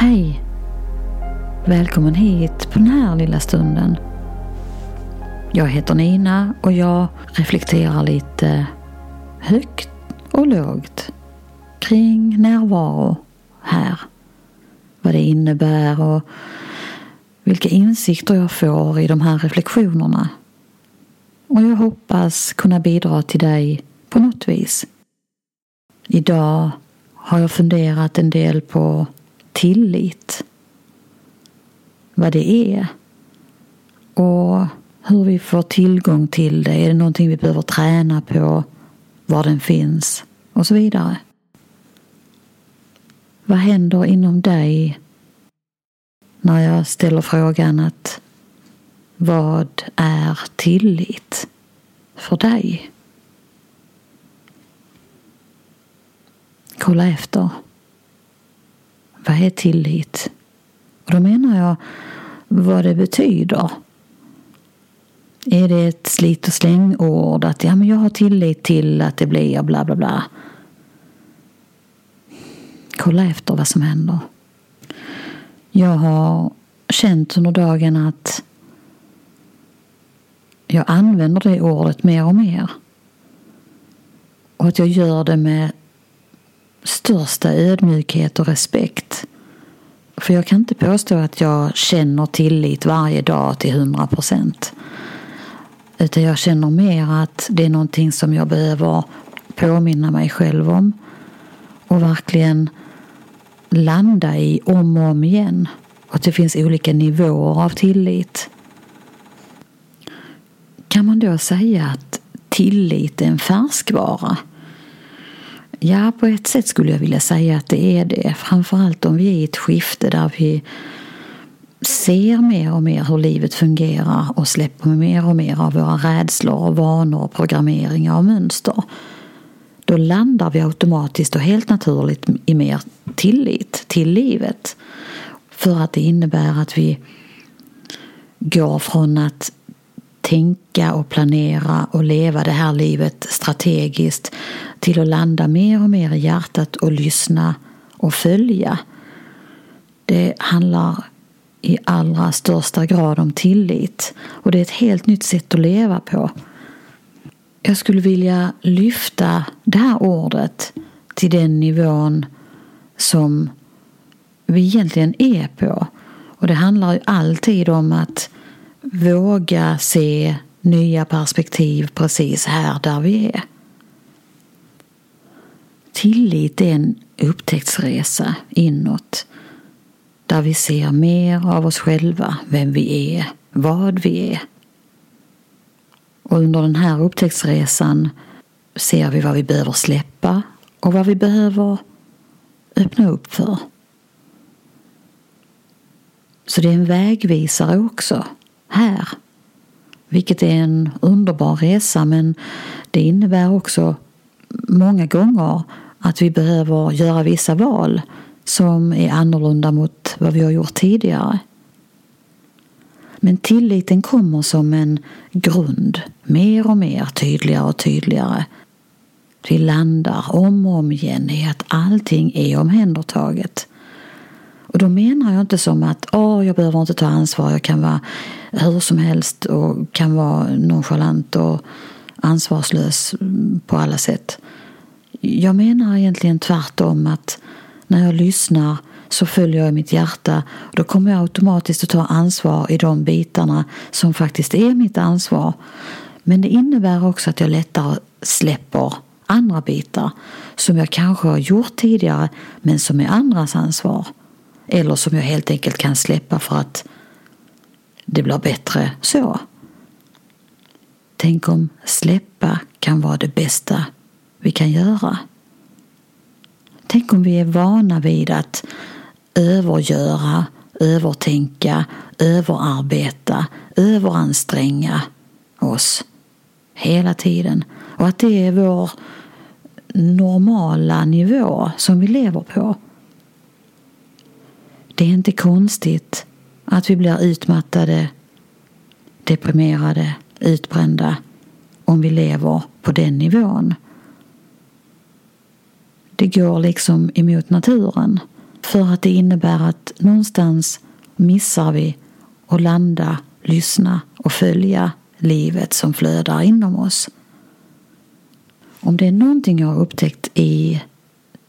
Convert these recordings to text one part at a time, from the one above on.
Hej! Välkommen hit på den här lilla stunden. Jag heter Nina och jag reflekterar lite högt och lågt kring närvaro här. Vad det innebär och vilka insikter jag får i de här reflektionerna. Och jag hoppas kunna bidra till dig på något vis. Idag har jag funderat en del på tillit. Vad det är. Och hur vi får tillgång till det. Är det någonting vi behöver träna på? Var den finns? Och så vidare. Vad händer inom dig när jag ställer frågan att vad är tillit för dig? Kolla efter. Vad är tillit? Och då menar jag vad det betyder. Är det ett slit och släng-ord? att ja, men jag har tillit till att det blir bla bla bla. Kolla efter vad som händer. Jag har känt under dagen att jag använder det ordet mer och mer. Och att jag gör det med största ödmjukhet och respekt. För jag kan inte påstå att jag känner tillit varje dag till hundra procent. Utan jag känner mer att det är någonting som jag behöver påminna mig själv om. Och verkligen landa i om och om igen. Och att det finns olika nivåer av tillit. Kan man då säga att tillit är en färskvara? Ja, på ett sätt skulle jag vilja säga att det är det. Framförallt om vi är i ett skifte där vi ser mer och mer hur livet fungerar och släpper mer och mer av våra rädslor, vanor, programmeringar och mönster. Då landar vi automatiskt och helt naturligt i mer tillit till livet. För att det innebär att vi går från att tänka och planera och leva det här livet strategiskt till att landa mer och mer i hjärtat och lyssna och följa. Det handlar i allra största grad om tillit och det är ett helt nytt sätt att leva på. Jag skulle vilja lyfta det här ordet till den nivån som vi egentligen är på. Och det handlar ju alltid om att våga se nya perspektiv precis här där vi är. Tillit är en upptäcktsresa inåt där vi ser mer av oss själva, vem vi är, vad vi är. Och under den här upptäcktsresan ser vi vad vi behöver släppa och vad vi behöver öppna upp för. Så det är en vägvisare också, här. Vilket är en underbar resa men det innebär också många gånger att vi behöver göra vissa val som är annorlunda mot vad vi har gjort tidigare. Men tilliten kommer som en grund, mer och mer, tydligare och tydligare. Vi landar om och om igen i att allting är omhändertaget. Och då menar jag inte som att åh, jag behöver inte ta ansvar, jag kan vara hur som helst och kan vara nonchalant och ansvarslös på alla sätt. Jag menar egentligen tvärtom att när jag lyssnar så följer jag mitt hjärta och då kommer jag automatiskt att ta ansvar i de bitarna som faktiskt är mitt ansvar. Men det innebär också att jag lättare släpper andra bitar som jag kanske har gjort tidigare men som är andras ansvar. Eller som jag helt enkelt kan släppa för att det blir bättre så. Tänk om släppa kan vara det bästa vi kan göra. Tänk om vi är vana vid att övergöra, övertänka, överarbeta, överanstränga oss hela tiden och att det är vår normala nivå som vi lever på. Det är inte konstigt att vi blir utmattade, deprimerade, utbrända om vi lever på den nivån. Det går liksom emot naturen. För att det innebär att någonstans missar vi att landa, lyssna och följa livet som flödar inom oss. Om det är någonting jag har upptäckt i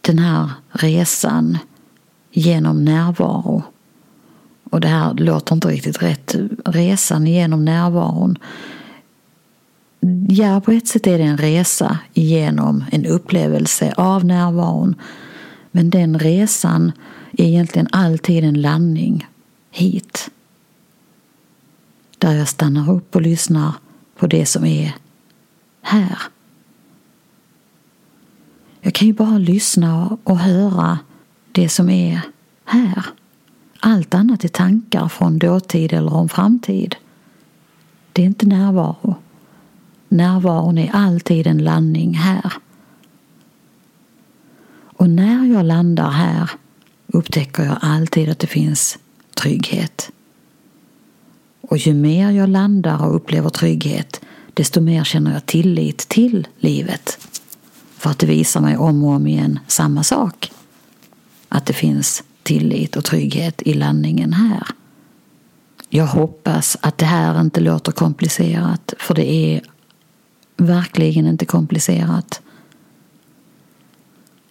den här resan genom närvaro och det här låter inte riktigt rätt, resan genom närvaron. Ja, på ett sätt är det en resa genom en upplevelse av närvaron. Men den resan är egentligen alltid en landning hit. Där jag stannar upp och lyssnar på det som är här. Jag kan ju bara lyssna och höra det som är här. Allt annat är tankar från dåtid eller om framtid. Det är inte närvaro. Närvaron är alltid en landning här. Och när jag landar här upptäcker jag alltid att det finns trygghet. Och ju mer jag landar och upplever trygghet desto mer känner jag tillit till livet. För att det visar mig om och om igen samma sak. Att det finns tillit och trygghet i landningen här. Jag hoppas att det här inte låter komplicerat, för det är verkligen inte komplicerat.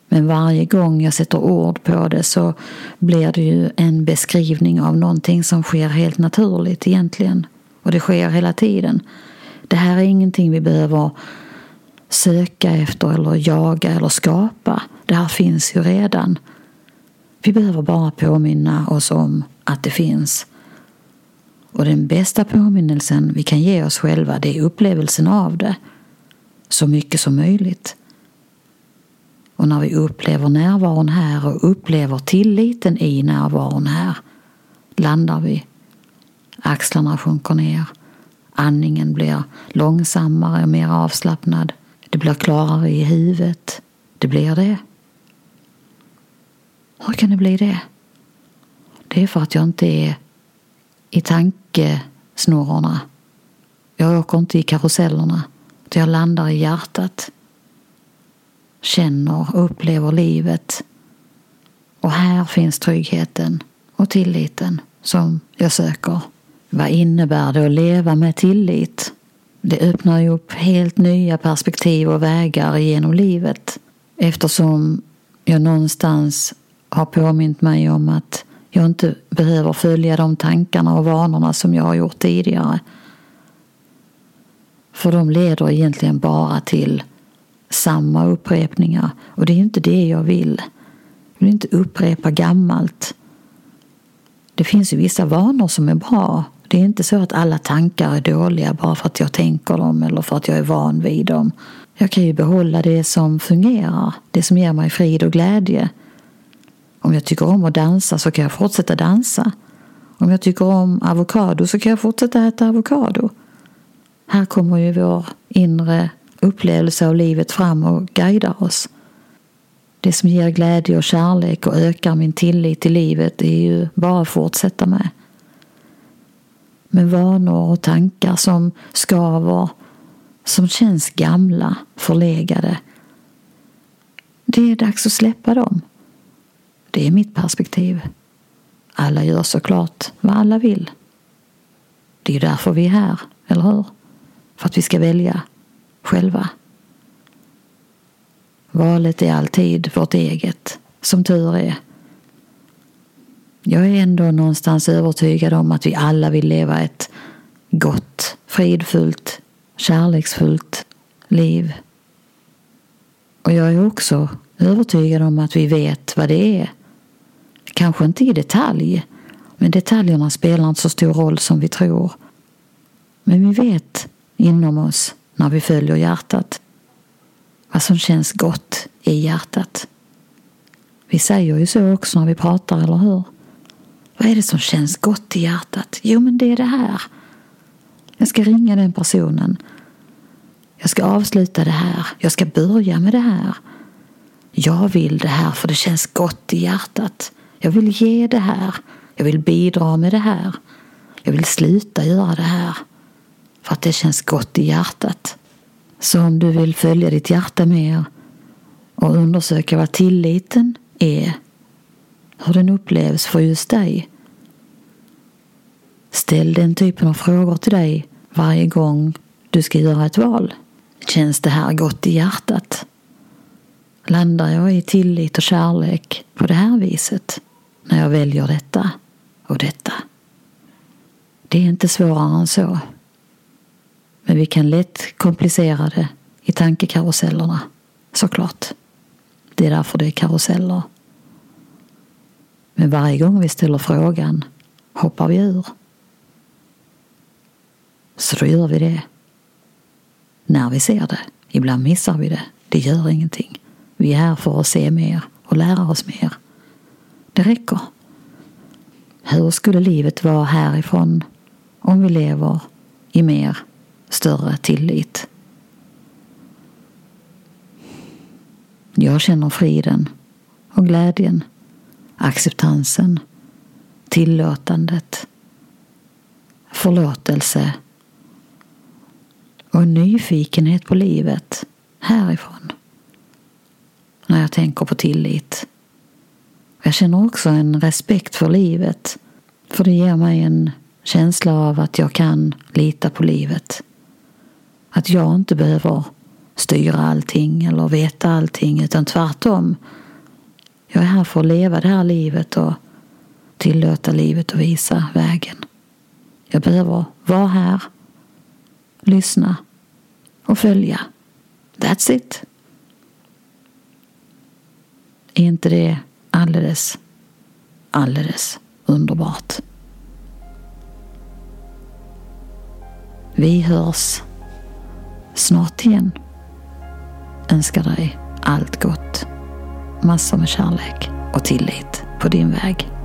Men varje gång jag sätter ord på det så blir det ju en beskrivning av någonting som sker helt naturligt egentligen. Och det sker hela tiden. Det här är ingenting vi behöver söka efter eller jaga eller skapa. Det här finns ju redan. Vi behöver bara påminna oss om att det finns. Och den bästa påminnelsen vi kan ge oss själva det är upplevelsen av det. Så mycket som möjligt. Och när vi upplever närvaron här och upplever tilliten i närvaron här landar vi. Axlarna sjunker ner. Andningen blir långsammare och mer avslappnad. Det blir klarare i huvudet. Det blir det. Hur kan det bli det? Det är för att jag inte är i tankesnurrorna. Jag åker inte i karusellerna. Jag landar i hjärtat. Känner och upplever livet. Och här finns tryggheten och tilliten som jag söker. Vad innebär det att leva med tillit? Det öppnar ju upp helt nya perspektiv och vägar genom livet eftersom jag någonstans har påmint mig om att jag inte behöver följa de tankarna och vanorna som jag har gjort tidigare. För de leder egentligen bara till samma upprepningar och det är inte det jag vill. Jag vill inte upprepa gammalt. Det finns ju vissa vanor som är bra. Det är inte så att alla tankar är dåliga bara för att jag tänker dem eller för att jag är van vid dem. Jag kan ju behålla det som fungerar, det som ger mig frid och glädje. Om jag tycker om att dansa så kan jag fortsätta dansa. Om jag tycker om avokado så kan jag fortsätta äta avokado. Här kommer ju vår inre upplevelse av livet fram och guidar oss. Det som ger glädje och kärlek och ökar min tillit till livet är ju bara att fortsätta med. Med vanor och tankar som skaver, som känns gamla, förlegade. Det är dags att släppa dem. Det är mitt perspektiv. Alla gör såklart vad alla vill. Det är därför vi är här, eller hur? För att vi ska välja själva. Valet är alltid vårt eget, som tur är. Jag är ändå någonstans övertygad om att vi alla vill leva ett gott, fridfullt, kärleksfullt liv. Och jag är också övertygad om att vi vet vad det är Kanske inte i detalj, men detaljerna spelar inte så stor roll som vi tror. Men vi vet inom oss, när vi följer hjärtat, vad som känns gott i hjärtat. Vi säger ju så också när vi pratar, eller hur? Vad är det som känns gott i hjärtat? Jo, men det är det här. Jag ska ringa den personen. Jag ska avsluta det här. Jag ska börja med det här. Jag vill det här för det känns gott i hjärtat. Jag vill ge det här. Jag vill bidra med det här. Jag vill sluta göra det här. För att det känns gott i hjärtat. Så om du vill följa ditt hjärta mer och undersöka vad tilliten är hur den upplevs för just dig. Ställ den typen av frågor till dig varje gång du ska göra ett val. Känns det här gott i hjärtat? Landar jag i tillit och kärlek på det här viset när jag väljer detta och detta? Det är inte svårare än så. Men vi kan lätt komplicera det i tankekarusellerna, såklart. Det är därför det är karuseller. Men varje gång vi ställer frågan hoppar vi ur. Så då gör vi det. När vi ser det. Ibland missar vi det. Det gör ingenting. Vi är här för att se mer och lära oss mer. Det räcker. Hur skulle livet vara härifrån om vi lever i mer större tillit? Jag känner friden och glädjen, acceptansen, tillåtandet, förlåtelse och nyfikenhet på livet härifrån. När jag tänker på tillit. Jag känner också en respekt för livet. För det ger mig en känsla av att jag kan lita på livet. Att jag inte behöver styra allting eller veta allting utan tvärtom. Jag är här för att leva det här livet och tillåta livet att visa vägen. Jag behöver vara här, lyssna och följa. That's it. Är inte det alldeles, alldeles underbart? Vi hörs snart igen. Önskar dig allt gott. Massor med kärlek och tillit på din väg.